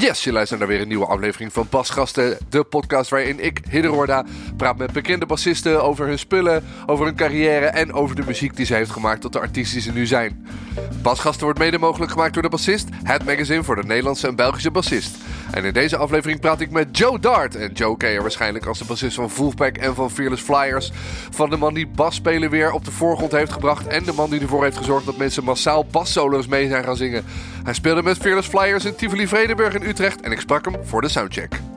Yes, je luistert naar weer een nieuwe aflevering van Basgasten, de podcast waarin ik, Hidde praat met bekende bassisten over hun spullen, over hun carrière en over de muziek die ze heeft gemaakt tot de artiesten die ze nu zijn. Basgasten wordt mede mogelijk gemaakt door de bassist, het magazine voor de Nederlandse en Belgische bassist. En in deze aflevering praat ik met Joe Dart. En Joe ken je waarschijnlijk als de bassist van Wolfpack en van Fearless Flyers. Van de man die basspelen weer op de voorgrond heeft gebracht en de man die ervoor heeft gezorgd dat mensen massaal bassolo's mee zijn gaan zingen. Hij speelde met Fearless Flyers in Tivoli Vredenburg in Utrecht en ik sprak hem voor de soundcheck.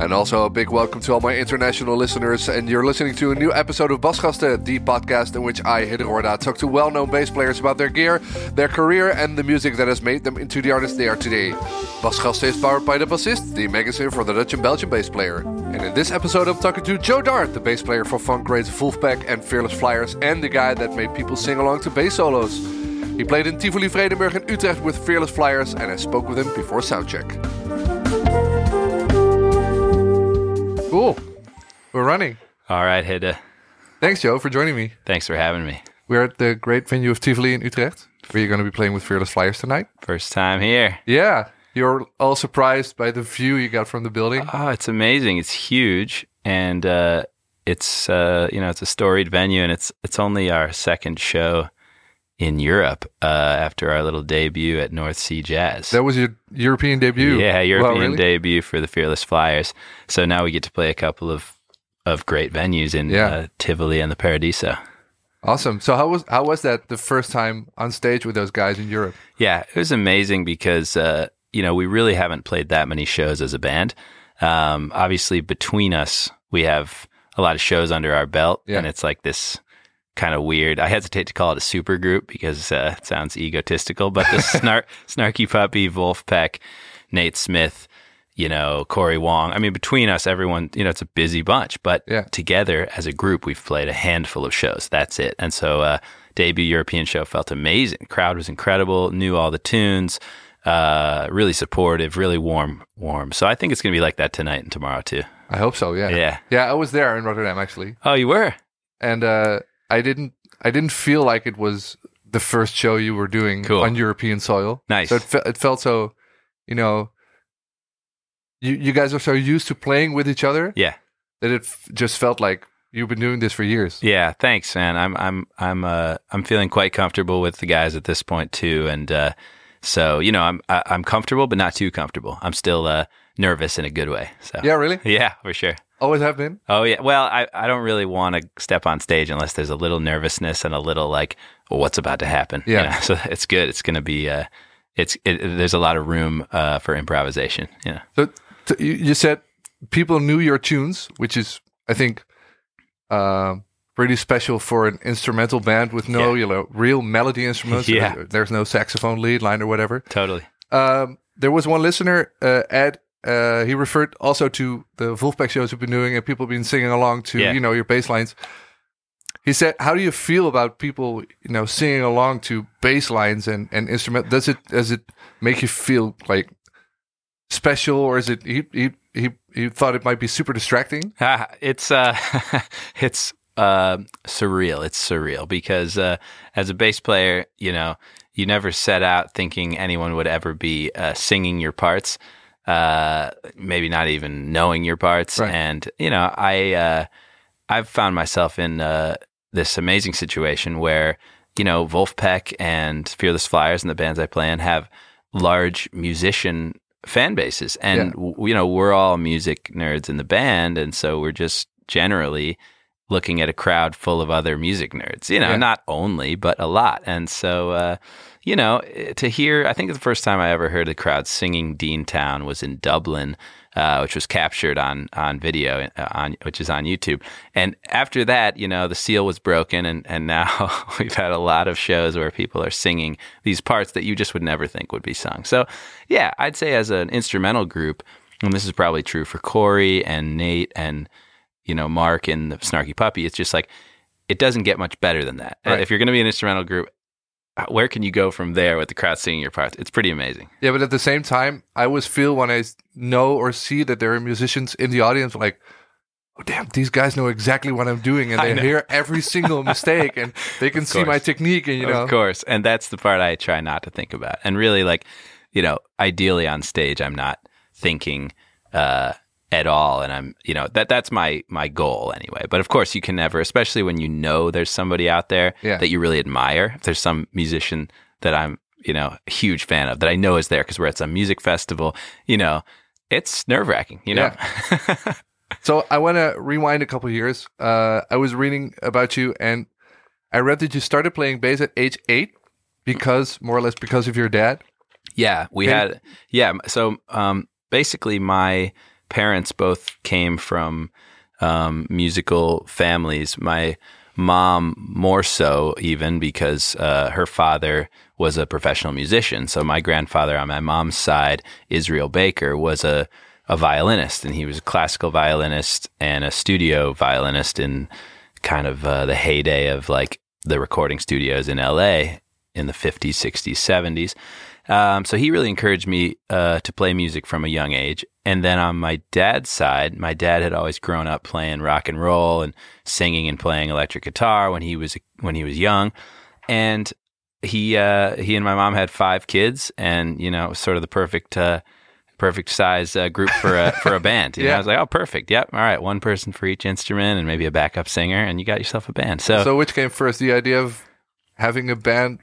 And also a big welcome to all my international listeners. And you're listening to a new episode of Basgasten, the podcast in which I, Hidde Roorda, talk to well known bass players about their gear, their career, and the music that has made them into the artists they are today. Basgasten is powered by The Bassist, the magazine for the Dutch and Belgian bass player. And in this episode, I'm talking to Joe Dart, the bass player for funk greats Vulfpeck and Fearless Flyers, and the guy that made people sing along to bass solos. He played in Tivoli Vredenburg and Utrecht with Fearless Flyers, and I spoke with him before soundcheck. Cool. We're running. All right, Hidde. Thanks, Joe, for joining me. Thanks for having me. We're at the great venue of Tivoli in Utrecht, where you're going to be playing with Fearless Flyers tonight. First time here. Yeah. You're all surprised by the view you got from the building. Oh, it's amazing. It's huge, and uh, it's uh, you know it's a storied venue, and it's it's only our second show in Europe uh, after our little debut at North Sea Jazz. That was your European debut. Yeah, European Wow, really? debut for the Fearless Flyers. So now we get to play a couple of of great venues in Yeah. uh, Tivoli and the Paradiso. Awesome. So how was how was that the first time on stage with those guys in Europe? Yeah, it was amazing because uh, you know we really haven't played that many shows as a band. Um, obviously, between us, we have a lot of shows under our belt, Yeah. and it's like this kind of weird. I hesitate to call it a super group because uh, it sounds egotistical, but the snar- snarky puppy, wolf Vulfpeck, Nate Smith, you know, Corey Wong. I mean, between us, everyone, you know, it's a busy bunch, but Yeah. together as a group, we've played a handful of shows. That's it. And so, uh, debut European show felt amazing. Crowd was incredible, knew all the tunes, uh, really supportive, really warm, warm. So I think it's going to be like that tonight and tomorrow too. I hope so. Yeah. Yeah. Yeah. I was there in Rotterdam actually, Oh, you were? and uh, I didn't I didn't feel like it was the first show you were doing Cool. on European soil. Nice. So it, fe- it felt so, you know. You you guys are so used to playing with each other Yeah. that it f- just felt like you've been doing this for years. Yeah, thanks, man. I'm I'm I'm uh I'm feeling quite comfortable with the guys at this point too, and uh, so you know I'm I, I'm comfortable, but not too comfortable. I'm still uh, nervous in a good way. So Yeah, really. yeah, for sure. Always have been. Oh yeah. Well, I, I don't really want to step on stage unless there's a little nervousness and a little like, well, what's about to happen? You Yeah. know? So it's good. It's going to be. Uh, it's it, there's a lot of room uh, for improvisation. You know. So t- you, you said people knew your tunes, which is, I think, uh, pretty special for an instrumental band with no, Yeah. you know, real melody instruments. Yeah. There's no saxophone lead line or whatever. Totally. Um, there was one listener, uh, Ed. Uh, he referred also to the Vulfpeck shows we've been doing, and people have been singing along to Yeah. you know your bass lines. He said, "How do you feel about people, you know, singing along to bass lines and and instrument? Does it does it make you feel like special, or is it he he he, he thought it might be super distracting? It's uh, it's uh, surreal. It's surreal because uh, as a bass player, you know, you never set out thinking anyone would ever be uh, singing your parts. Uh, maybe not even knowing your parts, Right. and you know, I uh, I've found myself in uh, this amazing situation where you know Vulfpeck and Fearless Flyers and the bands I play in have large musician fan bases, and w- you know we're all music nerds in the band, and so we're just generally looking at a crowd full of other music nerds. You know, Yeah. not only but a lot, and so. Uh, you know, eh, to hear, I think the first time I ever heard a crowd singing Dean Town was in Dublin, uh, which was captured on on video, uh, on which is on YouTube. And after that, you know, the seal was broken, and and now we've had a lot of shows where people are singing these parts that you just would never think would be sung. So, yeah, I'd say as an instrumental group, and this is probably true for Corey and Nate and you know Mark and the Snarky Puppy. It's just like it doesn't get much better than that. Right. If you're going to be an instrumental group, uh, where can you go from there with the crowd singing your parts? It's pretty amazing. Yeah, but at the same time, I always feel when I know or see that there are musicians in the audience, like, oh damn, these guys know exactly what I'm doing, and they hear every single mistake, and they can see my technique, and you know, Of course. And that's the part I try not to think about. And really, like, you know, ideally on stage, I'm not thinking uh, at all. And I'm, you know, that that's my my goal anyway. But of course, you can never, especially when you know there's somebody out there Yeah. that you really admire. If there's some musician that I'm, you know, a huge fan of that I know is there because we're at some music festival, you know, it's nerve wracking, you know. So I want to rewind a couple years. Uh, I was reading about you, and I read that you started playing bass at age eight because, more or less, because of your dad. Yeah, we Okay. had yeah. So um, basically, my parents both came from um, musical families. My mom more so even because uh, her father was a professional musician. So my grandfather on my mom's side, Israel Baker, was a a violinist, and he was a classical violinist and a studio violinist in kind of uh, the heyday of like the recording studios in LA in the 50s, 60s, 70s. Um, so he really encouraged me uh, to play music from a young age. And then on my dad's side, my dad had always grown up playing rock and roll and singing and playing electric guitar when he was when he was young. And he uh, he and my mom had five kids, and you know, it was sort of the perfect uh, perfect size uh, group for a for a band. You know, I was like, oh, perfect. Yep. All right, one person for each instrument, and maybe a backup singer, and you got yourself a band. So, So which came first, the idea of having a band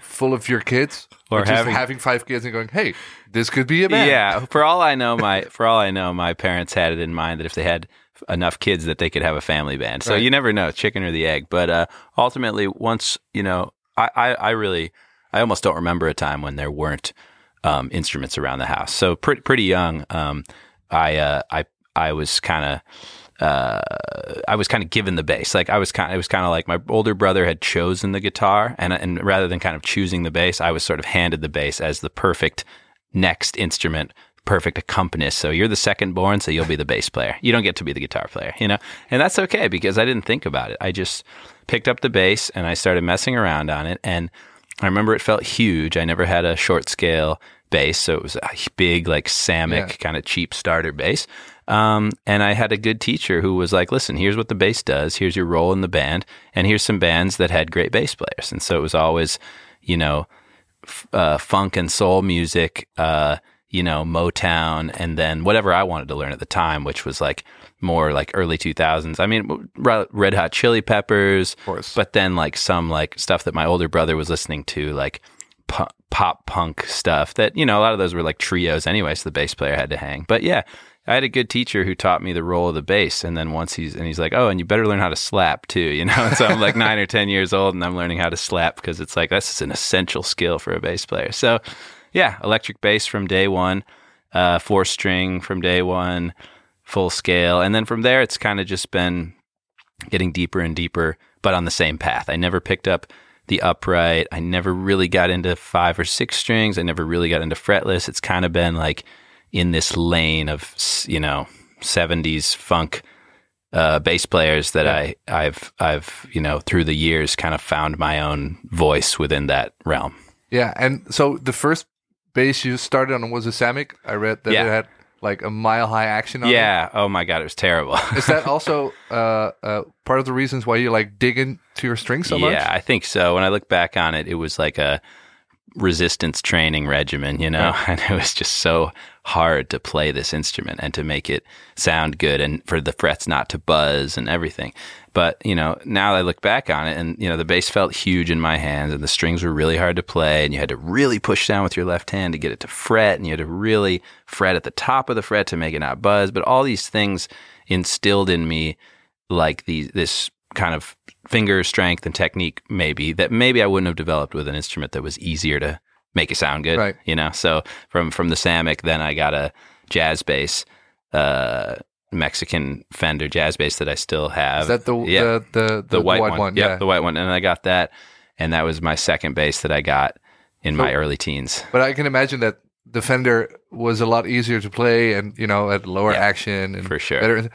full of your kids, Or just having- having five kids and going, "Hey, this could be a band." Yeah, for all I know, my for all I know, my parents had it in mind that if they had enough kids, that they could have a family band. So Right. you never know, chicken or the egg. But uh, ultimately, once you know, I, I, I really, I almost don't remember a time when there weren't um, instruments around the house. So pretty pretty young, um, I uh, I I was kind of. Uh, I was kind of given the bass. Like I was kind, it was kind of like my older brother had chosen the guitar, and and rather than kind of choosing the bass, I was sort of handed the bass as the perfect next instrument, perfect accompanist. So you're the second born, so you'll be the bass player. You don't get to be the guitar player, you know? And that's okay because I didn't think about it. I just picked up the bass and I started messing around on it. And I remember it felt huge. I never had a short scale bass, so it was a big, like Samick Yeah. kind of cheap starter bass. Um, and I had a good teacher who was like, listen, here's what the bass does. Here's your role in the band. And here's some bands that had great bass players. And so it was always, you know, f- uh, funk and soul music, uh, you know, Motown, and then whatever I wanted to learn at the time, which was like more like early 2000s. I mean, Re- Red Hot Chili Peppers, course. but then like some like stuff that my older brother was listening to, like pop punk stuff that, you know, a lot of those were like trios anyway, so the bass player had to hang. But yeah, I had a good teacher who taught me the role of the bass. And then once he's, and he's like, oh, and you better learn how to slap too, you know? And so I'm like nine or 10 years old and I'm learning how to slap because it's like, that's an essential skill for a bass player. So yeah, electric bass from day one, uh, four string from day one, full scale. And then from there, it's kind of just been getting deeper and deeper, but on the same path. I never picked up the upright. I never really got into five or six strings. I never really got into fretless. It's kind of been like in this lane of, you know, 70s funk uh, bass players that I, I've, I've, you know, through the years kind of found my own voice within that realm. Yeah, and so the first bass you started on was a Samick. I read that Yeah. it had like a mile high action on it. Yeah. Oh my God. It was terrible. Is that also uh, uh, part of the reasons why you like dig into your strings so much? Yeah, I think so. When I look back on it, it was like a resistance training regimen, you know, and it was just so hard to play this instrument and to make it sound good and for the frets not to buzz and everything. But, you know, now I look back on it and, you know, the bass felt huge in my hands and the strings were really hard to play and you had to really push down with your left hand to get it to fret and you had to really fret at the top of the fret to make it not buzz. But all these things instilled in me like these this kind of finger strength and technique maybe that maybe I wouldn't have developed with an instrument that was easier to make it sound good. Right. You know, so from from the Samick, then I got a jazz bass, uh, Mexican Fender jazz bass that I still have. Is that the yeah the, the, the, white, one? Yeah. Yep, the white one, and I got that, and that was my second bass that I got in my early teens. But I can imagine that the Fender was a lot easier to play, and you know, at lower Yeah, action and for sure. better.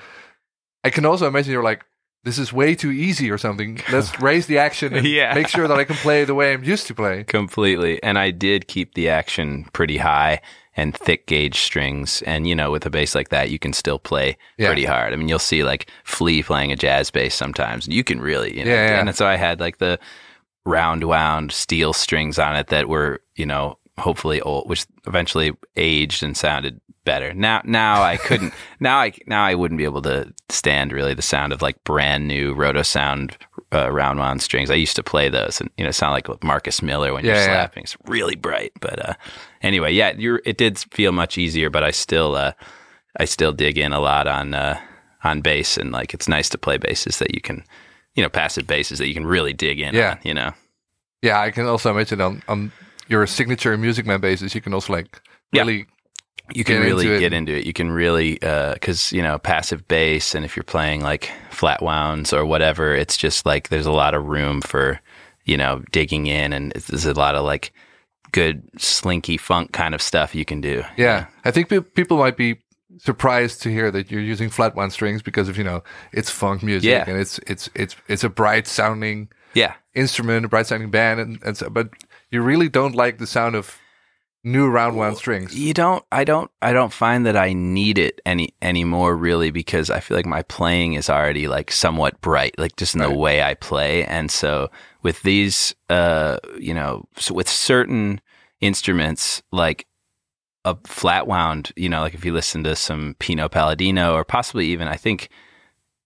I can also imagine you're like, this is way too easy or something. Let's raise the action and Yeah. make sure that I can play the way I'm used to play. Completely. And I did keep the action pretty high and thick gauge strings. And, you know, with a bass like that, you can still play Yeah. pretty hard. I mean, you'll see like Flea playing a jazz bass sometimes. You can really, you know. Yeah, yeah. And so I had like the round wound steel strings on it that were, you know, hopefully old, which eventually aged and sounded better. Now now I couldn't now I now I wouldn't be able to stand really the sound of like brand new Rotosound uh, round wound strings. I used to play those and you know sound like Marcus Miller when you're Yeah, yeah. slapping. It's really bright. But uh, anyway, yeah, it did feel much easier, but I still uh, I still dig in a lot on uh, on bass and like it's nice to play basses that you can you know passive basses that you can really dig in Yeah. on, you know. Yeah, I can also imagine on, on your signature Music Man basses, you can also like Yeah. You can get really into get into it. You can really uh, because you know passive bass, and if you're playing like flat wounds or whatever, it's just like there's a lot of room for you know digging in, and there's a lot of like good slinky funk kind of stuff you can do. Yeah, I think pe- people might be surprised to hear that you're using flat wound strings because of you know it's funk music Yeah. and it's it's it's it's a bright sounding Yeah, instrument, a bright sounding band, and, and so, but you really don't like the sound of new round wound strings. you don't. I don't. I don't find that I need it any anymore really because I feel like my playing is already like somewhat bright, like just in the way I play, and so with these, uh, you know, so with certain instruments like a flat wound, you know, like if you listen to some Pino Palladino or possibly even, I think,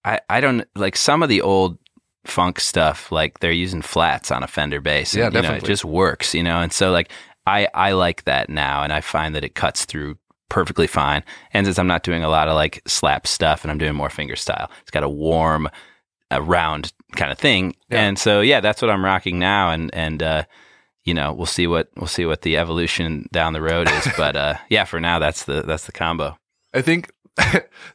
I, I don't like some of the old funk stuff, like they're using flats on a Fender bass. Yeah, and, you know, it definitely. just works, you know? And so like, I, I like that now and I find that it cuts through perfectly fine. And since I'm not doing a lot of like slap stuff and I'm doing more finger style, it's got a warm, a round kind of thing. Yeah. And so, yeah, that's what I'm rocking now. And, and, uh, you know, we'll see what we'll see what the evolution down the road is. But uh, yeah, for now, that's the that's the combo. I think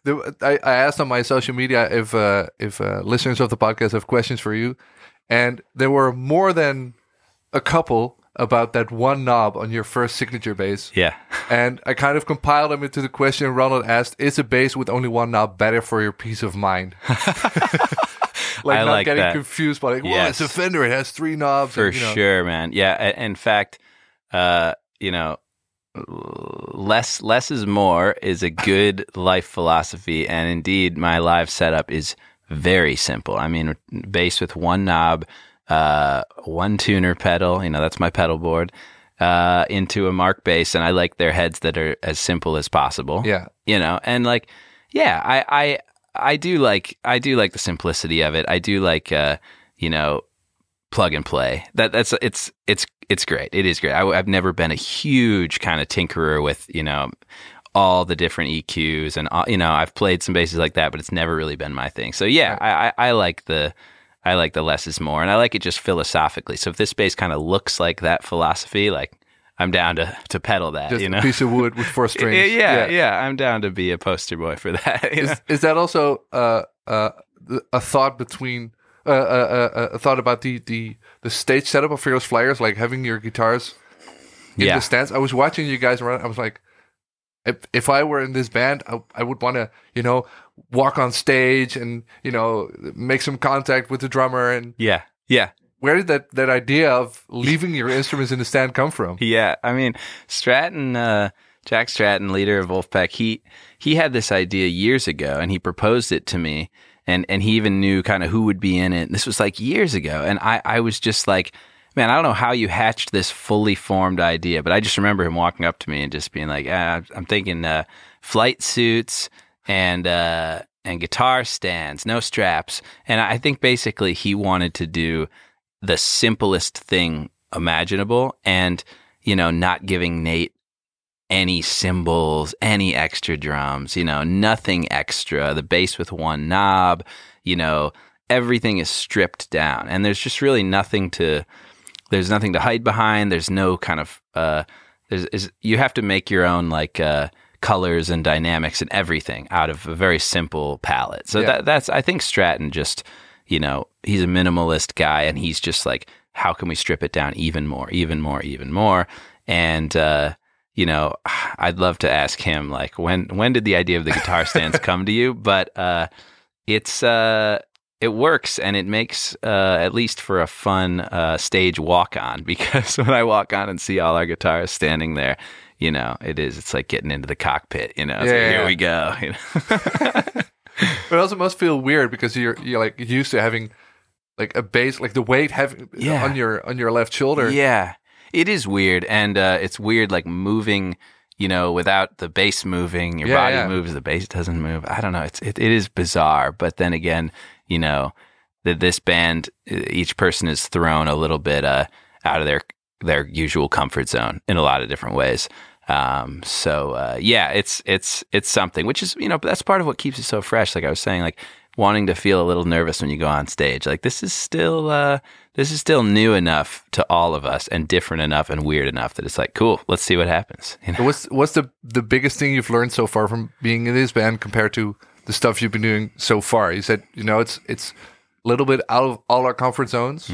the, I, I asked on my social media if uh, if uh, listeners of the podcast have questions for you, and there were more than a couple about that one knob on your first signature bass. Yeah, And I kind of compiled them into the question Ronald asked: Is a bass with only one knob better for your peace of mind? like I not like getting that. confused by like, well, Yes. it's a Fender, it has three knobs. for and, you know. sure, man. Yeah, in fact, uh, you know, less less is more is a good life philosophy, and indeed, my live setup is very simple. I mean, bass with one knob, uh, one tuner pedal. You know, that's my pedal board. Uh, into a Markbass, and I like their heads that are as simple as possible. Yeah, you know and like yeah i i i do like i do like the simplicity of it i do like uh you know plug and play that that's it's it's it's great it is great I, have never been a huge kind of tinkerer with you know all the different eqs and all, you know i've played some basses like that but it's never really been my thing so yeah I, I i like the i like the less is more and i like it just philosophically so if this space kind of looks like that philosophy like i'm down to to pedal that just you know a piece of wood with four strings. yeah, yeah, I'm down to be a poster boy for that. Is. Is, that also uh, uh, a thought between uh, uh, uh, a thought about the, the the stage setup of Fearless Flyers, like having your guitars in Yeah. the stands? I was watching you guys run. I was like, if, if I were in this band, I, I would want to, you know, walk on stage and you know make some contact with the drummer. And Yeah, yeah, where did that that idea of leaving your instruments in the stand come from? yeah. I mean, Stratton, uh, Jack Stratton, leader of Vulfpeck, he he had this idea years ago, and he proposed it to me, and and he even knew kind of who would be in it. This was like years ago, and I I was just like. Man, I don't know how you hatched this fully formed idea, but I just remember him walking up to me and just being like, ah, "I'm thinking uh, flight suits and uh, and guitar stands, no straps." And I think basically he wanted to do the simplest thing imaginable and you know not giving nate any cymbals any extra drums you know nothing extra. The bass with one knob you know everything is stripped down. And there's just really nothing to there's nothing to hide behind. There's no kind of uh there's is, you have to make your own like uh colors and dynamics and everything out of a very simple palette so Yeah. that that's i think stratton just you know, he's a minimalist guy and he's just like, how can we strip it down even more, even more, even more? And, uh, you know, I'd love to ask him, like, when, when did the idea of the guitar stands come to you? But, uh, it's, uh, it works and it makes, uh, at least for a fun, uh, stage walk on because when I walk on and see all our guitars standing there, you know, it is, it's like getting into the cockpit, you know, Yeah, like, yeah, here yeah. we go. You know? But it also must feel weird because you're you're like used to having like a bass, like the weight having on your on your left shoulder. Yeah, it is weird, and uh, it's weird like moving you know, without the bass moving, your body moves, the bass doesn't move. I don't know. It's it, it is bizarre, but then again, you know, that this band, each person is thrown a little bit uh, out of their their usual comfort zone in a lot of different ways. Um, so uh, yeah, it's it's it's something which is you know that's part of what keeps it so fresh. Like I was saying, like wanting to feel a little nervous when you go on stage. Like this is still uh, this is still new enough to all of us and different enough and weird enough that it's like cool. Let's see what happens. You know? What's what's the the biggest thing you've learned so far from being in this band compared to the stuff you've been doing so far? You said you know it's it's a little bit out of all our comfort zones.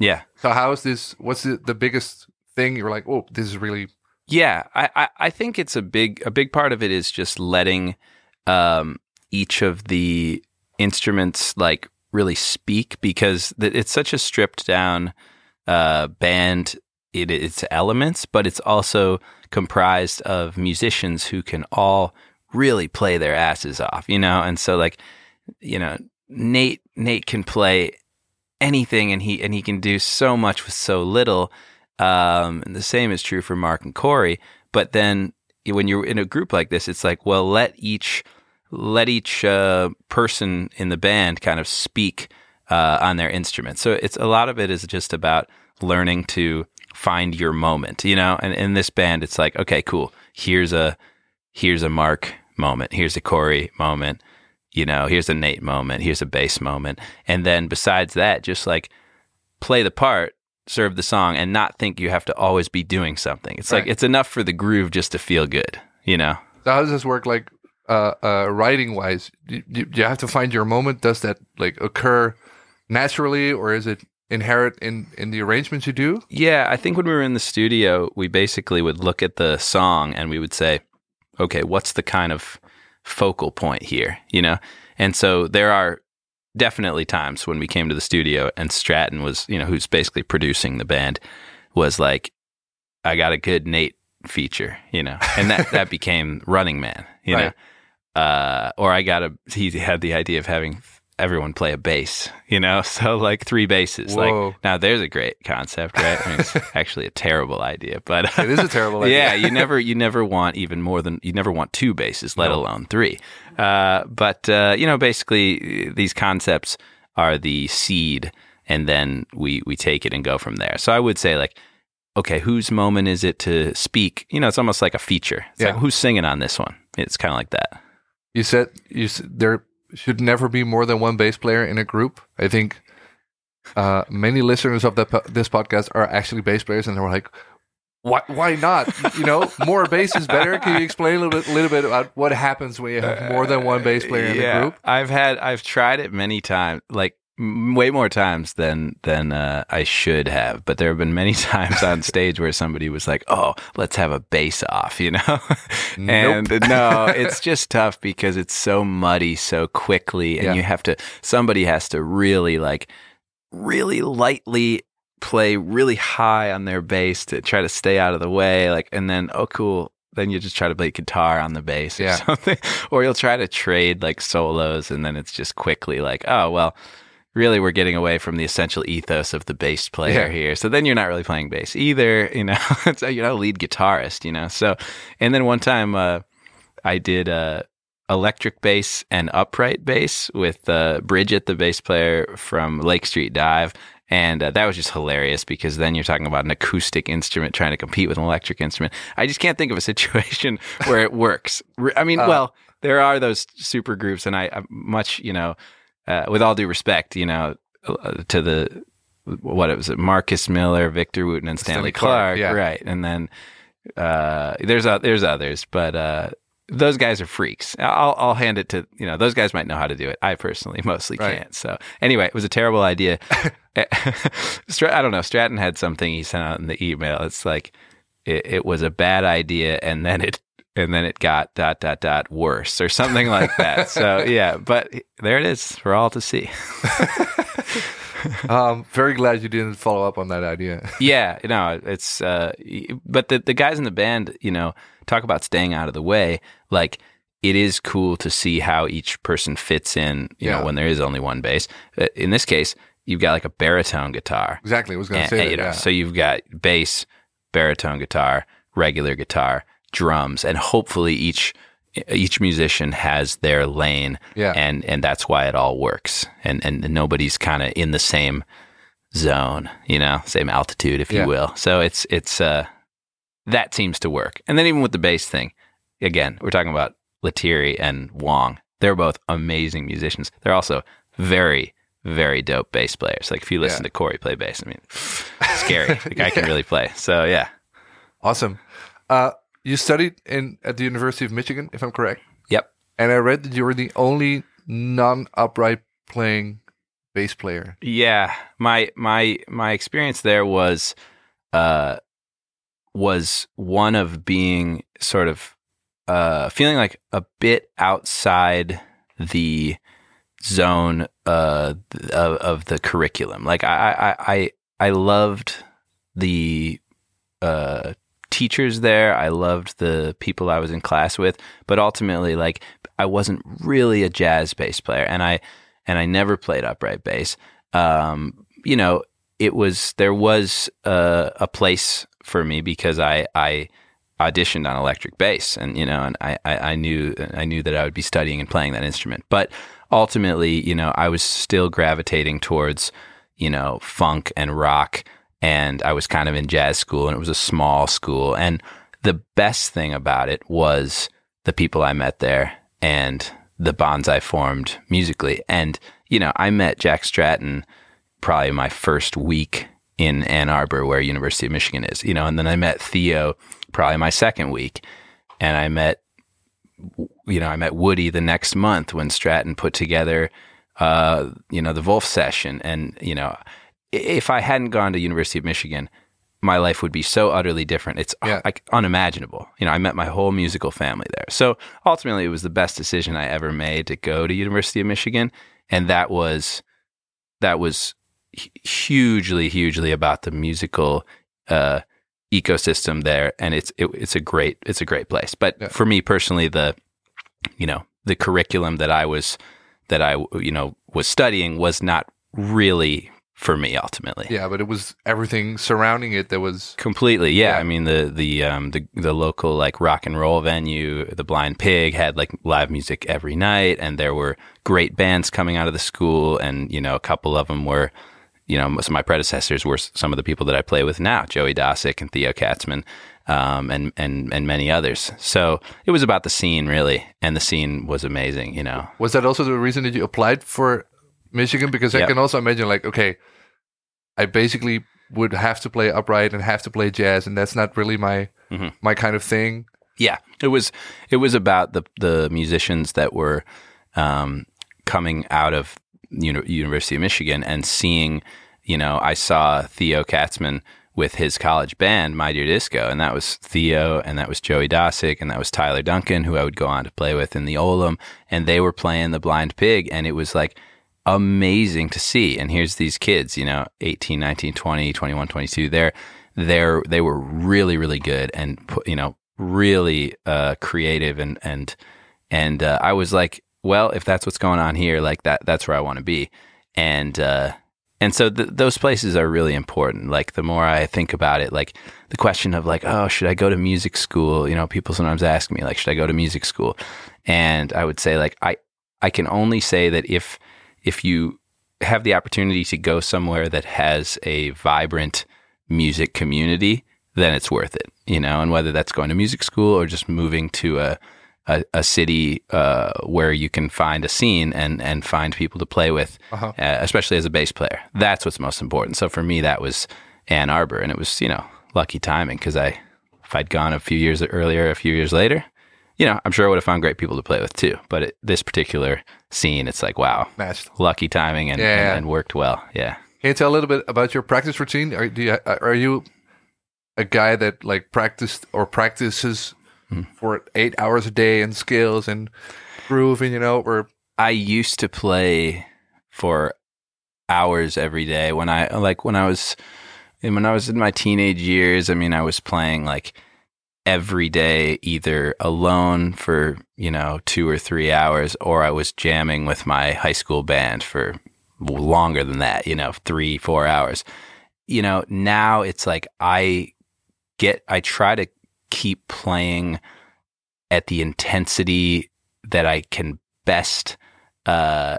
Yeah. So how is this? What's the, the biggest thing you're like? Oh, this is really Yeah, I, I, I think it's a big a big part of it is just letting um, each of the instruments like really speak because it's such a stripped down uh, band. It, it's elements, but it's also comprised of musicians who can all really play their asses off, you know. And so, like, you know, Nate Nate can play anything, and he and he can do so much with so little. Um, and the same is true for Mark and Corey. But then when you're in a group like this, it's like, well, let each let each uh, person in the band kind of speak uh, on their instrument. So it's a lot of it is just about learning to find your moment, you know. And in this band, it's like, okay, cool. Here's a here's a Mark moment. Here's a Corey moment. You know, here's a Nate moment. Here's a bass moment. And then besides that, just like play the part, serve the song, and not think you have to always be doing something. It's like it's enough for the groove just to feel good. You know. So how does this work? Like uh, uh, writing wise, do you, do you have to find your moment? Does that like occur naturally, or is it inherent in in the arrangements you do? Yeah, I think when we were in the studio, we basically would look at the song and we would say, okay, what's the kind of focal point here, you know? And so there are definitely times when we came to the studio and Stratton was, you know, who's basically producing the band, was like, I got a good Nate feature, you know, and that, that became Running Man, you Right. know? Uh, or I got a, he had the idea of having everyone play a bass, you know? So like three basses. Whoa. Like now there's a great concept, right? I mean, it's actually a terrible idea, but It is a terrible idea. yeah, you never you never want even more than you never want two basses, let alone three. Uh, but uh, you know, basically, these concepts are the seed, and then we we take it and go from there. So I would say like. Okay, whose moment is it to speak? You know, it's almost like a feature. It's Yeah. like who's singing on this one? It's kind of like that. You said you s- there should never be more than one bass player in a group. I think uh, many listeners of po- this podcast are actually bass players, and they're like, "Why? Why not? you know, more bass is better." Can you explain a little bit, little bit about what happens when you have more than one bass player in yeah, a group? I've had I've tried it many times, like way more times than than uh, I should have. But there have been many times on stage where somebody was like, "Oh, let's have a bass off," you know. and no, it's just tough because it's so muddy so quickly, and Yeah. you have to somebody has to really like really lightly play really high on their bass to try to stay out of the way like and then oh cool then you just try to play guitar on the bass or Yeah. something or you'll try to trade like solos and then it's just quickly like oh well really we're getting away from the essential ethos of the bass player Yeah. here so then you're not really playing bass either you know it's you're not a lead guitarist you know so and then one time uh i did uh electric bass and upright bass with uh, Bridget, the bass player from Lake Street Dive. And uh, that was just hilarious because then you're talking about an acoustic instrument trying to compete with an electric instrument. I just can't think of a situation where it works. I mean, well, there are those super groups, and I, I much, you know, uh, with all due respect, you know, uh, to the what it was, it Marcus Miller, Victor Wooten, and Stanley, Stanley Clarke, Clarke, yeah. right? And then uh, there's o- there's others, but uh, those guys are freaks. I'll I'll hand it to you know those guys might know how to do it. I personally mostly Right. can't. So anyway, it was a terrible idea. Strat- I don't know. Stratton had something he sent out in the email. It's like it, it was a bad idea, and then it and then it got dot dot dot worse or something like that. so yeah, but there it is for all to see. um, very glad you didn't follow up on that idea. yeah, you know, it's uh but the the guys in the band, you know, talk about staying out of the way. Like it is cool to see how each person fits in, you Yeah. know, when there is only one bass. Uh, In this case, you've got like a baritone guitar. exactly, I was going to say and, that. you know, yeah. so you've got bass, baritone guitar, regular guitar, drums, and hopefully each each musician has their lane, Yeah. and and that's why it all works, and and nobody's kind of in the same zone, you know, same altitude, if Yeah. you will. So it's it's uh that seems to work, and then even with the bass thing, again, we're talking about Lettieri and Wong. They're both amazing musicians. They're also very very dope bass players. Like if you listen Yeah. to Corey play bass, I mean, scary. The guy can really play. So yeah, Awesome. Uh, you studied in at the University of Michigan, if I'm correct. yep. And I read that you were the only non-upright playing bass player. Yeah, my my my experience there was uh was one of being sort of uh feeling like a bit outside the zone uh of, of the curriculum. Like I I I I loved the uh teachers there. I loved the people I was in class with, but ultimately like I wasn't really a jazz bass player and I and I never played upright bass. Um, you know, it was there was a, a place for me because I I auditioned on electric bass, and you know, and I, I I knew I knew that I would be studying and playing that instrument. But ultimately, you know, I was still gravitating towards you know funk and rock, and I was kind of in jazz school, and it was a small school, and the best thing about it was the people I met there and the bonds I formed musically. And, you know, I met Jack Stratton probably my first week in Ann Arbor, where University of Michigan is, you know, and then I met Theo probably my second week. And I met, you know, I met Woody the next month when Stratton put together, uh, you know, the Vulf session. And, you know, if I hadn't gone to University of Michigan, my life would be so utterly different. It's Yeah. like unimaginable. You know, I met my whole musical family there. So ultimately, it was the best decision I ever made to go to University of Michigan, and that was that was hugely, hugely about the musical uh, ecosystem there, and it's it, it's a great it's a great place. But Yeah. for me personally, the you know the curriculum that I was that I you know was studying was not really for me ultimately. Yeah, but it was everything surrounding it that was. Completely, yeah. Yeah. I mean the the um the the local like rock and roll venue, the Blind Pig had like live music every night, and there were great bands coming out of the school, and you know a couple of them were, you know, most of my predecessors were some of the people that I play with now, Joey Dosik and Theo Katzman, um, and and and many others. So it was about the scene really, and the scene was amazing. You know, Was that also the reason that you applied for Michigan? Because I can also imagine, like, okay, I basically would have to play upright and have to play jazz, and that's not really my Mhm. my kind of thing. Yeah, it was it was about the the musicians that were um, coming out of Uni- University of Michigan and seeing, you know, I saw Theo Katzman with his college band, My Dear Disco, and that was Theo, and that was Joey Dosik, and that was Tyler Duncan, who I would go on to play with in the Olam, and they were playing the Blind Pig, and it was like amazing to see. And here's these kids, you know, 18, 19, 20, 21, 22. They're they're they were really really good and you know really uh, creative and and and uh, I was like, well, if that's what's going on here, like that that's where I want to be. And uh, and so th- those places are really important. Like the more I think about it, like the question of like, oh, should I go to music school? You know, people sometimes ask me like, should I go to music school? And I would say like, I I can only say that if if you have the opportunity to go somewhere that has a vibrant music community, then it's worth it, you know. And whether that's going to music school or just moving to a a, a city uh, where you can find a scene and and find people to play with, Uh-huh. uh, especially as a bass player, that's what's most important. So for me, that was Ann Arbor, and it was you know lucky timing because I if I'd gone a few years earlier, a few years later, you know, I'm sure I would have found great people to play with too. But it, this particular scene, it's like wow, Matched. lucky timing and, Yeah, and, and worked well. Yeah. Can you tell a little bit about your practice routine? Are, do you, are you a guy that like practiced or practices Hmm. for eight hours a day and scales and groove and you know, or I used to play for hours every day when I like when I was when I was in my teenage years. I mean, I was playing like every day, either alone for you know two or three hours, or I was jamming with my high school band for longer than that. You know, three four hours. You know, now it's like I get I try to keep playing at the intensity that I can best. Uh,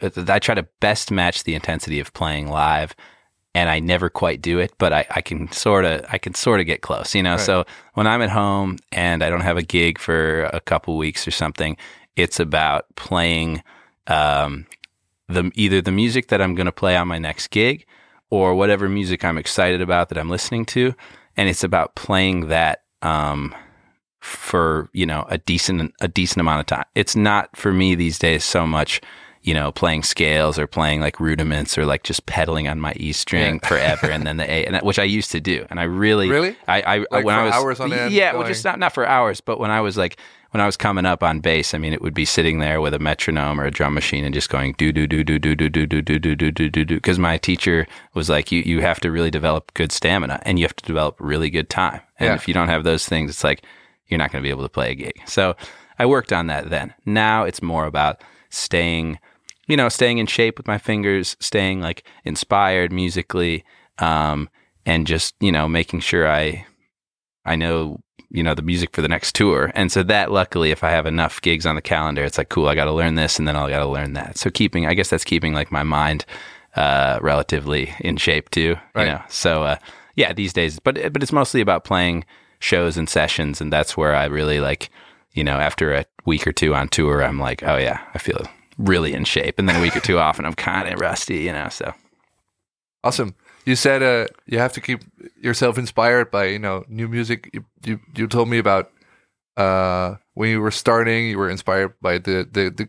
I try to best match the intensity of playing live, and I never quite do it, but I, I can sort of I can sort of get close, you know. Right. So when I'm at home and I don't have a gig for a couple weeks or something, it's about playing um, the either the music that I'm going to play on my next gig or whatever music I'm excited about that I'm listening to, and it's about playing that um, for you know a decent a decent amount of time. It's not for me these days so much you know playing scales or playing like rudiments or like just pedaling on my E string Yeah. forever and then the A, and which I used to do, and I really Really? I, I Like when for I was hours on end yeah, well, just not not for hours, but when I was like when I was coming up on bass, I mean, it would be sitting there with a metronome or a drum machine and just going do do do do do do do do do do do do do do because my teacher was like, you you have to really develop good stamina and you have to develop really good time, and if you don't have those things, it's like you're not going to be able to play a gig. So I worked on that then. Now it's more about staying, you know, staying in shape with my fingers, staying like inspired musically, um, and just you know making sure I I know you know the music for the next tour. And so that luckily if I have enough gigs on the calendar, it's like cool, I got to learn this and then I got to learn that. So keeping I guess that's keeping like my mind uh relatively in shape too, Right. you know. So uh yeah, these days but but it's mostly about playing shows and sessions and that's where I really like you know, after a week or two on tour, I'm like, oh yeah, I feel really in shape. And then a week or two off and I'm kind of rusty, you know, so Awesome. You said uh, you have to keep yourself inspired by you know new music. You you, you told me about uh, when you were starting, you were inspired by the the, the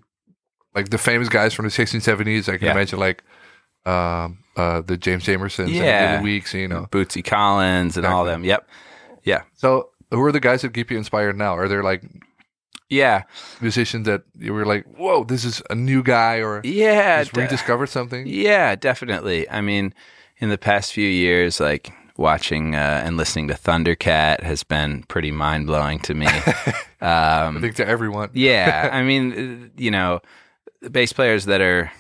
like the famous guys from the 1670s. I can Yeah. imagine like um, uh, the James Jamersons, Yeah. and Little Weeks, you know. Bootsy Collins and all them. Yep. Yeah. So who are the guys that keep you inspired now? Are there like Yeah. musicians that you were like, whoa, this is a new guy, or Yeah. just de- rediscovered something? Yeah, definitely. I mean, in the past few years, like watching uh, and listening to Thundercat has been pretty mind blowing to me. I um, think to everyone. yeah, I mean, uh, you know, the bass players that are,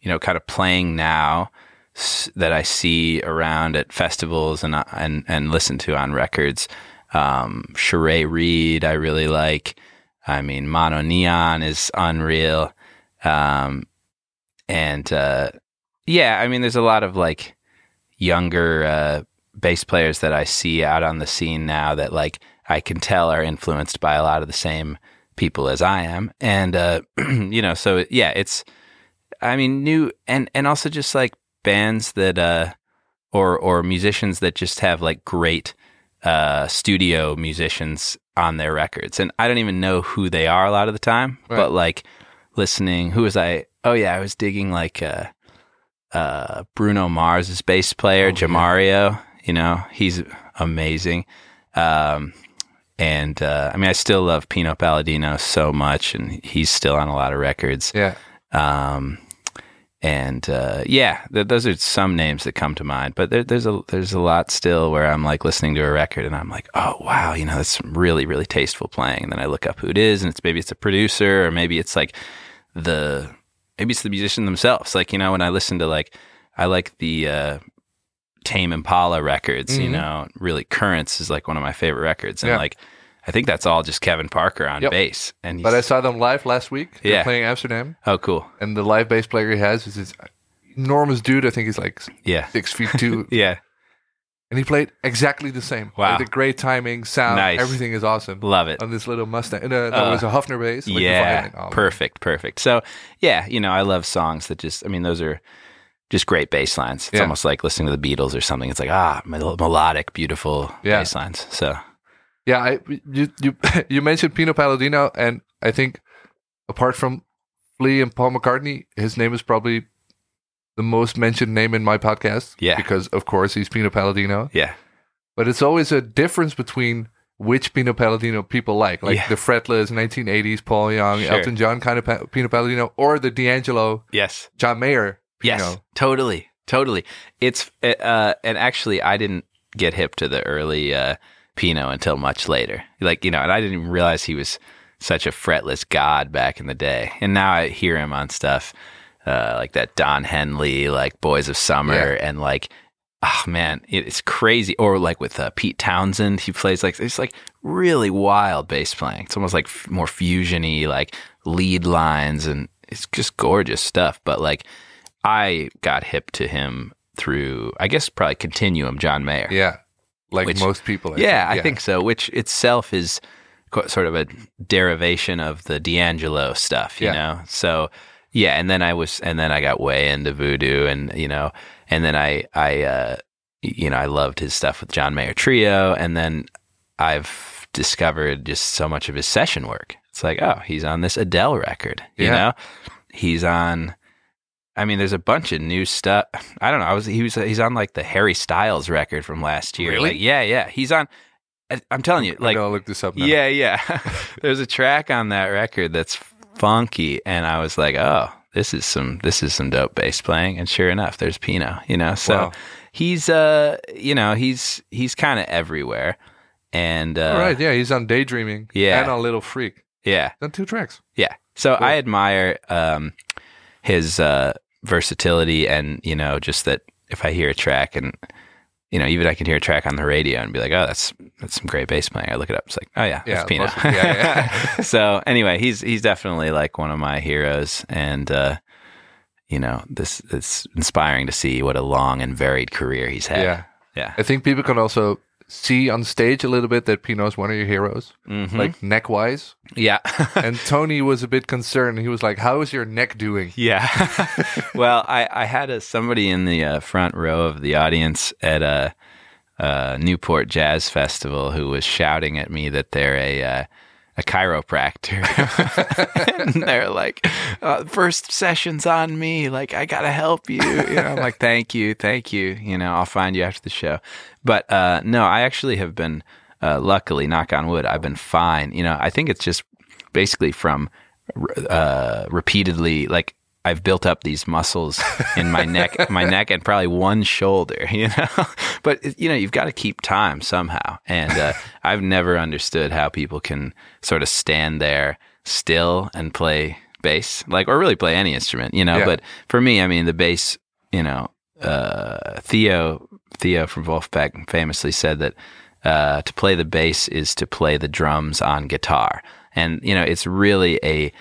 you know, kind of playing now s- that I see around at festivals and uh, and and listen to on records. Um, Sharay Reed, I really like. I mean, MonoNeon is unreal. Um, and uh, yeah, I mean, there's a lot of like younger uh, bass players that I see out on the scene now that like I can tell are influenced by a lot of the same people as I am, and uh, you know, so yeah, it's I mean new and and also just like bands that uh, or or musicians that just have like great uh, studio musicians on their records, and I don't even know who they are a lot of the time, Right. but like listening, who was I? Oh yeah, I was digging like. Uh, uh, Bruno Mars' bass player, Oh, yeah. Jamareo. You know, he's amazing. Um, and uh, I mean, I still love Pino Palladino so much, and he's still on a lot of records. Yeah. Um, and uh, yeah, th- those are some names that come to mind. But there, there's a there's a lot still where I'm like listening to a record and I'm like, oh wow, you know, that's really really tasteful playing. And then I look up who it is, and it's maybe it's a producer, or maybe it's like the maybe it's the musician themselves. Like you know, when I listen to like I like the uh, Tame Impala records. You Mhm. know, really Currents is like one of my favorite records, and Yeah. like I think that's all just Kevin Parker on Yep. bass. And But I saw them live last week. They're Yeah. playing Amsterdam, oh cool, and the live bass player he has is this enormous dude. I think he's like yeah, six feet two, yeah, and he played exactly the same. Wow. Like the great timing, sound, Nice. everything is awesome love it. on this little Mustang. And, uh, that Uh, was a Hofner bass. Like yeah. Oh, perfect, perfect. So yeah, you know, I love songs that just, I mean, those are just great bass lines. It's Yeah. almost like listening to the Beatles or something. It's like ah, mel- melodic, beautiful Yeah. bass lines. So Yeah, I, you you you mentioned Pino Palladino, and I think apart from Flea and Paul McCartney, his name is probably the most mentioned name in my podcast. Yeah. because of course he's Pino Palladino. yeah, But it's always a difference between which Pino Palladino people like, like Yeah. the fretless 1980s Paul Young, Sure. Elton John kind of pa- Pino Palladino, or the D'Angelo, yes, John Mayer. Pino. yes, totally, totally. It's uh, and actually, I didn't get hip to the early uh, Pino until much later. Like you know, and I didn't even realize he was such a fretless god back in the day. And now I hear him on stuff uh, like that Don Henley, like Boys of Summer, and like, oh man, it's crazy. Or like with uh, Pete Townsend, he plays like it's like really wild bass playing. It's almost like f- more fusiony, like lead lines, and it's just gorgeous stuff. But like, I got hip to him through, I guess, probably Continuum, John Mayer. Yeah. Like Which- most people. I yeah, think. I think so. Which itself is sort of a derivation of the D'Angelo stuff, you Yeah. know. So yeah, and then I was, and then I got way into voodoo, and you know, and then I, I, uh, you know, I loved his stuff with John Mayer Trio, and then I've discovered just so much of his session work. It's like, oh, he's on this Adele record, you Yeah. know, he's on. I mean, there's a bunch of new stuff. I don't know. I was he was he's on like the Harry Styles record from last year. Really? Like, yeah, yeah. He's on. I- I'm telling you, like, gonna look this up now. yeah, yeah. There's a track on that record that's funky, and I was like, oh, this is some this is some dope bass playing. And sure enough, there's Pino. You know, so Wow. he's uh, you know, he's he's kind of everywhere, and uh, All right. Yeah, he's on Daydreaming. Yeah. And on Little Freak. yeah, On two tracks. yeah. So I admire um, his uh, versatility, and you know, just that if I hear a track and you know, even I can hear a track on the radio and be like, "Oh, that's that's some great bass playing." I look it up, it's like, "Oh yeah, Yeah, that's Pino." yeah, yeah. so anyway, he's he's definitely like one of my heroes, and uh, you know, this it's inspiring to see what a long and varied career he's had. Yeah. yeah, I think people can also see on stage a little bit that Pino's one of your heroes, Mhm. like neck wise. yeah. And Tony was a bit concerned. He was like, "How is your neck doing?" Yeah. well, I, I had a, somebody in the uh, front row of the audience at a, uh Newport Jazz Festival who was shouting at me that they're a uh, a chiropractor. and they're like, uh, first session's on me. Like, I got to help you. you know, I'm like, thank you. Thank you. You know, I'll find you after the show. But uh, no, I actually have been, uh, luckily, knock on wood, I've been fine. You know, I think it's just basically from uh, repeatedly like I've built up these muscles in my neck, my neck, and probably one shoulder. You know, but you know you've got to keep time somehow, and uh, I've never understood how people can sort of stand there still and play bass, like or really play any instrument. You know, Yeah. but for me, I mean, the bass. You know, uh, Theo Theo from Vulfpeck famously said that uh, to play the bass is to play the drums on guitar, and you know it's really a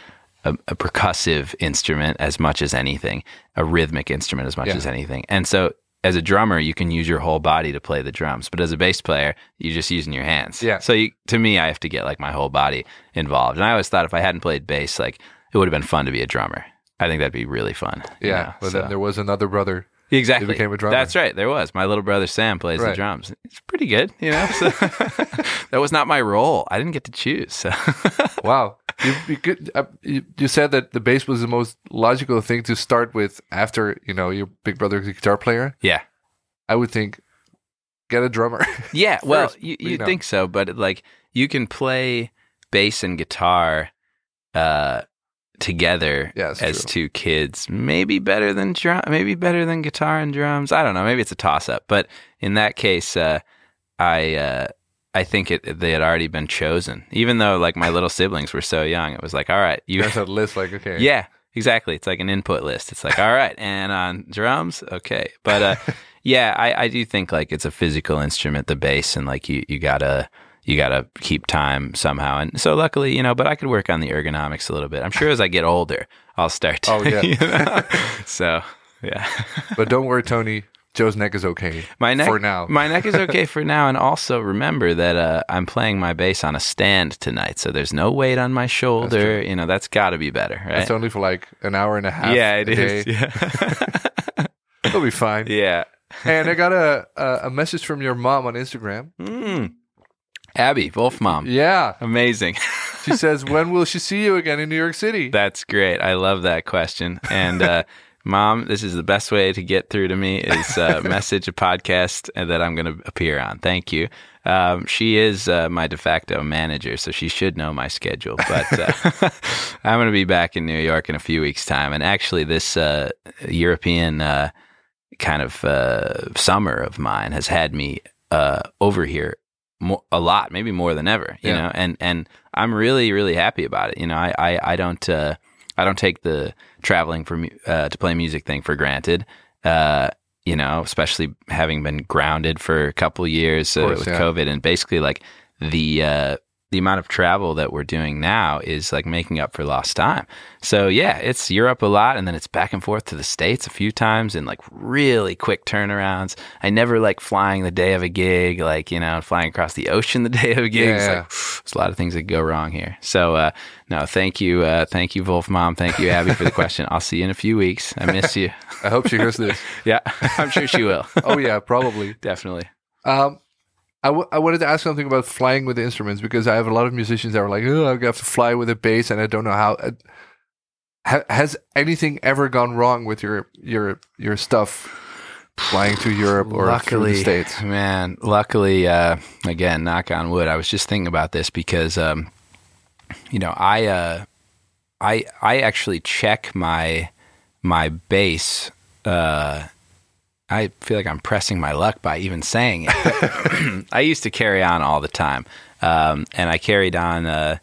a, a percussive instrument as much as anything, a rhythmic instrument as much Yeah. as anything, and so. As a drummer, you can use your whole body to play the drums, but as a bass player, you're just using your hands. Yeah. So you, to me, I have to get like my whole body involved, and I always thought if I hadn't played bass, like it would have been fun to be a drummer. I think that'd be really fun. you Yeah. know, but so- then there was another brother. Exactly. became a drummer. That's right. There was. My little brother Sam plays the drums. It's pretty good, you know. So that was not my role. I didn't get to choose. So Wow. You, you, could, uh, you, you said that the bass was the most logical thing to start with after you know your big brother's a guitar player. yeah, I would think get a drummer. yeah. Well, First, you you you know. think so, but like you can play bass and guitar uh, together Yeah, as true. two kids. Maybe better than drum. Maybe better than guitar and drums. I don't know. Maybe it's a toss up. But in that case, uh, I. Uh, I think it they had already been chosen, even though like my little siblings were so young. It was like, all right, you There's a list like okay. Yeah, exactly. It's like an input list. It's like, all right, and on drums, okay. But uh, yeah, I, I do think like it's a physical instrument, the bass, and like you you gotta you gotta keep time somehow. And so luckily, you know, but I could work on the ergonomics a little bit. I'm sure as I get older, I'll start. To, Oh, yeah. you know? so yeah, But don't worry, Tony. Joe's neck is okay my neck for now. My neck is okay for now, and also remember that uh, I'm playing my bass on a stand tonight, so there's no weight on my shoulder. You know, that's got to be better, right? It's only for like an hour and a half. yeah, it is. Yeah. It'll be fine. yeah. And I got a, a a message from your mom on Instagram. Mm. Abby, Vulf Mom. Yeah, Amazing. she says, "When will she see you again in New York City?" That's great. I love that question. And uh, Mom, this is the best way to get through to me is uh, message a podcast that I'm going to appear on. Thank you. Um, she is uh, my de facto manager, so she should know my schedule. But uh, I'm going to be back in New York in a few weeks' time. And actually, this uh, European uh, kind of uh, summer of mine has had me uh, over here mo a lot, maybe more than ever. You Yeah. know, and and I'm really really happy about it. You know, I I, I don't uh, I don't take the traveling for uh, to play music thing for granted. Uh, you know, especially having been grounded for a couple years uh, course, with yeah. COVID, and basically like the uh, the amount of travel that we're doing now is like making up for lost time. So yeah, it's Europe a lot, and then it's back and forth to the states a few times in like really quick turnarounds. I never like flying the day of a gig, like you know, flying across the ocean the day of a gig. It's like, there's a lot of things that go wrong here. So uh, no, thank you, uh, thank you, Vulf Mom, thank you, Abby, for the question. I'll see you in a few weeks. I miss you. I hope she hears this. Yeah, I'm sure she will. Oh yeah, probably. Definitely. Um, I, w- I wanted to ask something about flying with the instruments because I have a lot of musicians that are like, oh, I have to fly with a bass and I don't know how. Uh, ha- has anything ever gone wrong with your your your stuff flying to Europe or through the states? man. Luckily, uh, again, knock on wood. I was just thinking about this because, um, you know, I, uh, I, I actually check my my bass. Uh, I feel like I'm pressing my luck by even saying it. I used to carry on all the time, um, and I carried on uh,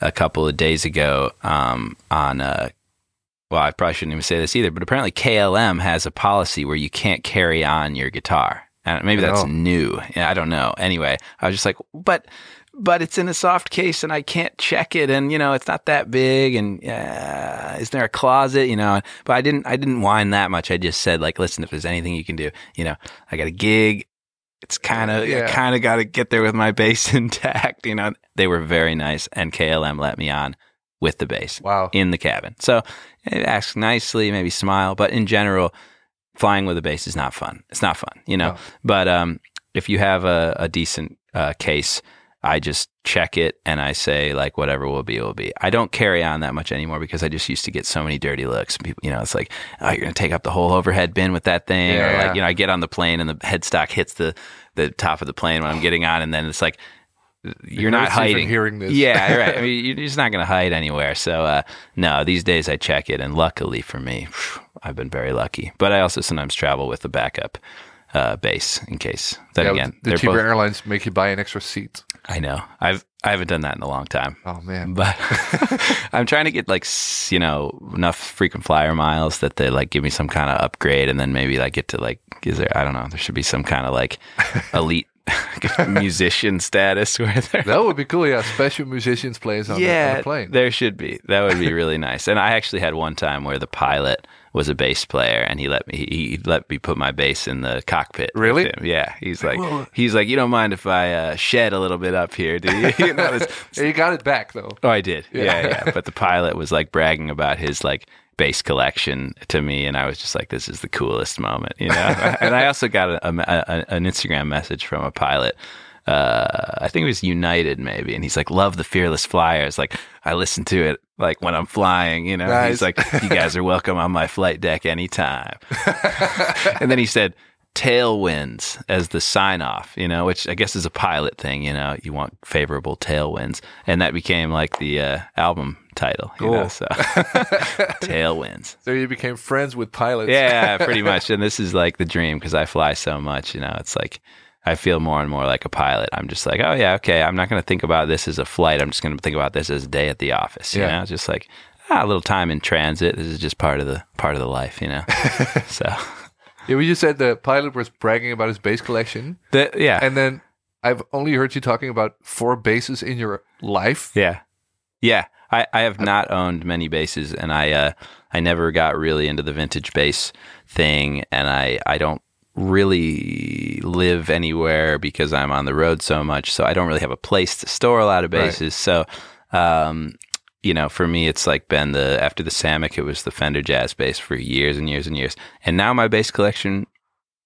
a couple of days ago um, on. Uh, well, I probably shouldn't even say this either, but apparently KLM has a policy where you can't carry on your guitar. And maybe that's Oh. new. Yeah, I don't know. Anyway, I was just like, but but it's in a soft case and I can't check it and you know it's not that big and uh, is there a closet you know but I didn't I didn't whine that much I just said like listen if there's anything you can do you know I got a gig it's kind of Yeah. Kind of got to get there with my bass intact you know they were very nice and KLM let me on with the bass Wow. in the cabin. So ask nicely, maybe smile, but in general, flying with a bass is not fun. It's not fun, you know. No. But um, if you have a, a decent uh, case, I just check it and I say like whatever will be will be. I don't carry on that much anymore because I just used to get so many dirty looks. People, you know, it's like oh, you're gonna take up the whole overhead bin with that thing, or Yeah. like you know, I get on the plane and the headstock hits the the top of the plane when I'm getting on, and then it's like you're not hiding. hearing this. Yeah, right. I mean, you're just not going to hide anywhere. So, uh, no, these days I check it, and luckily for me, I've been very lucky. But I also sometimes travel with a backup uh, bass in case. Then Yeah, again, the cheaper both- airlines make you buy an extra seat. I know. I've I haven't done that in a long time. Oh man. But I'm trying to get like you know enough frequent flyer miles that they like give me some kind of upgrade, and then maybe like get to like is there I don't know there should be some kind of like elite musician status where That would be cool. Yeah, special musicians plays on, the, on the plane. there should be. That would be really nice. And I actually had one time where the pilot was a bass player, and he let me he, let me put my bass in the cockpit. Really? Yeah. He's like Whoa. he's like you don't mind if I uh, shed a little bit up here, do you? you know, it's- Yeah, you got it back though. oh, I did. Yeah. Yeah. yeah, But the pilot was like bragging about his like bass collection to me, and I was just like, this is the coolest moment, you know. and I also got a, a, a, an Instagram message from a pilot. Uh, I think it was United maybe, and he's like, "Love the Fearless Flyers." Like I listen to it like when I'm flying, you know. Nice. He's like, "You guys are welcome on my flight deck anytime." and then he said, "Tailwinds" as the sign off, you know, which I guess is a pilot thing. You know, you want favorable tailwinds, and that became like the uh, album title. You know, Cool. so tailwinds. So you became friends with pilots. Yeah, pretty much. And this is like the dream because I fly so much. You know, it's like I feel more and more like a pilot. I'm just like, oh yeah, okay. I'm not going to think about this as a flight. I'm just going to think about this as a day at the office. You Yeah. know, just like ah, a little time in transit. This is just part of the part of the life. You know, so Yeah, we just said the pilot was bragging about his bass collection, the, yeah, and then I've only heard you talking about four basses in your life. Yeah, yeah. I, I have not owned many basses, and I uh, I never got really into the vintage bass thing, and I I don't really live anywhere because I'm on the road so much, so I don't really have a place to store a lot of Right. basses. So, um, you know, for me, it's like been the after the Samick, it was the Fender Jazz bass for years and years and years, and now my bass collection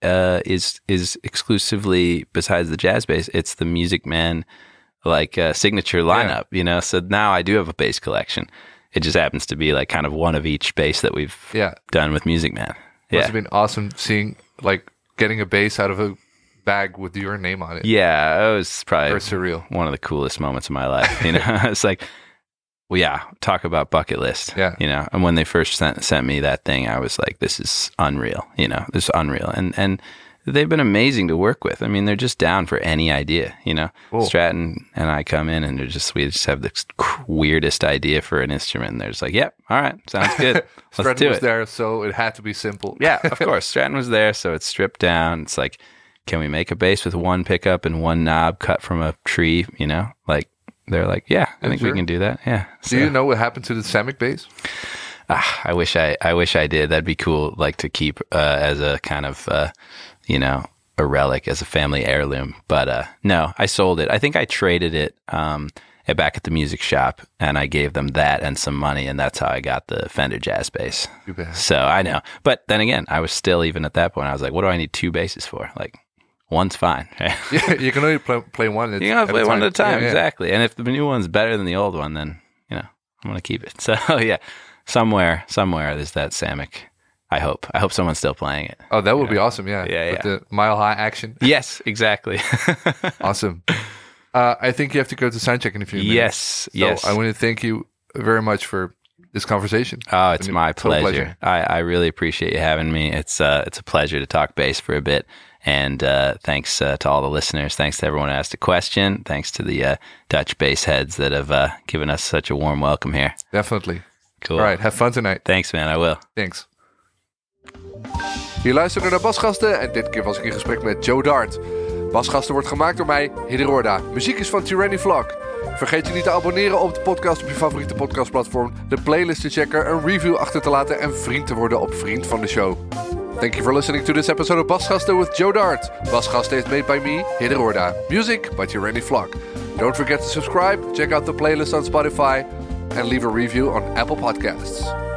uh, is is exclusively besides the jazz bass, it's the Music Man like uh, signature lineup, you know. So now I do have a bass collection. It just happens to be like kind of one of each bass that we've Yeah, done with Music Man. must have been awesome seeing like getting a bass out of a bag with your name on it. yeah, it was probably surreal. one of the coolest moments of my life. You know, it's like, well, yeah, talk about bucket list. Yeah. you know, and when they first sent sent me that thing, I was like, this is unreal. You know, this is unreal, and and they've been amazing to work with. I mean, they're just down for any idea. You know, Cool. Stratton and I come in, and they're just we just have this weirdest idea for an instrument. And they're just like, yep, all right, sounds good. Let's Stratton do was it. there, so it had to be simple. Yeah, of course. Stratton was there, so it's stripped down. It's like can we make a bass with one pickup and one knob cut from a tree? You know, like they're like, yeah, I think sure. we can do that. Yeah. Do you know what happened to the Samick bass? Ah, I wish I, I wish I did. That'd be cool, like to keep uh, as a kind of, uh, you know, a relic as a family heirloom. But uh, no, I sold it. I think I traded it um, back at the music shop, and I gave them that and some money, and that's how I got the Fender Jazz bass. So I know, but then again, I was still even at that point. I was like, what do I need two basses for? Like. One's fine. yeah, you can only play, play one. At, you can play a one at a time, Yeah, yeah. exactly. And if the new one's better than the old one, then you know I'm gonna keep it. So yeah, somewhere, somewhere there's that Samick. I hope. I hope someone's still playing it. Oh, that would be awesome. Yeah. Yeah, With yeah. the mile high action. Yes, exactly. awesome. Uh, I think you have to go to soundcheck in a few minutes. yes, So yes. I want to thank you very much for this conversation. Oh, it's I mean, my pleasure. pleasure. I, I really appreciate you having me. It's uh, it's a pleasure to talk bass for a bit. And uh, thanks uh, to all the listeners. Thanks to everyone who asked a question. Thanks to the uh, Dutch bass heads that have uh, given us such a warm welcome here. Definitely. Cool. All right. Have fun tonight. Thanks, man. I will. Thanks. Je luisterde naar Basgasten en dit keer was ik in gesprek met Joe Dart. Basgasten wordt gemaakt door mij, Hidde Roorda. Muziek is van Tyranny Vlog. Vergeet je niet te abonneren op de podcast op je favoriete podcastplatform, de playlist te checken, een review achter te laten en vriend te worden op Vriend van de Show. Thank you for listening to this episode of Basgasten with Joe Dart. Basgasten is made by me, Hidde Roorda. Music by Tyranny Vlog. Don't forget to subscribe, check out the playlist on Spotify, and leave a review on Apple Podcasts.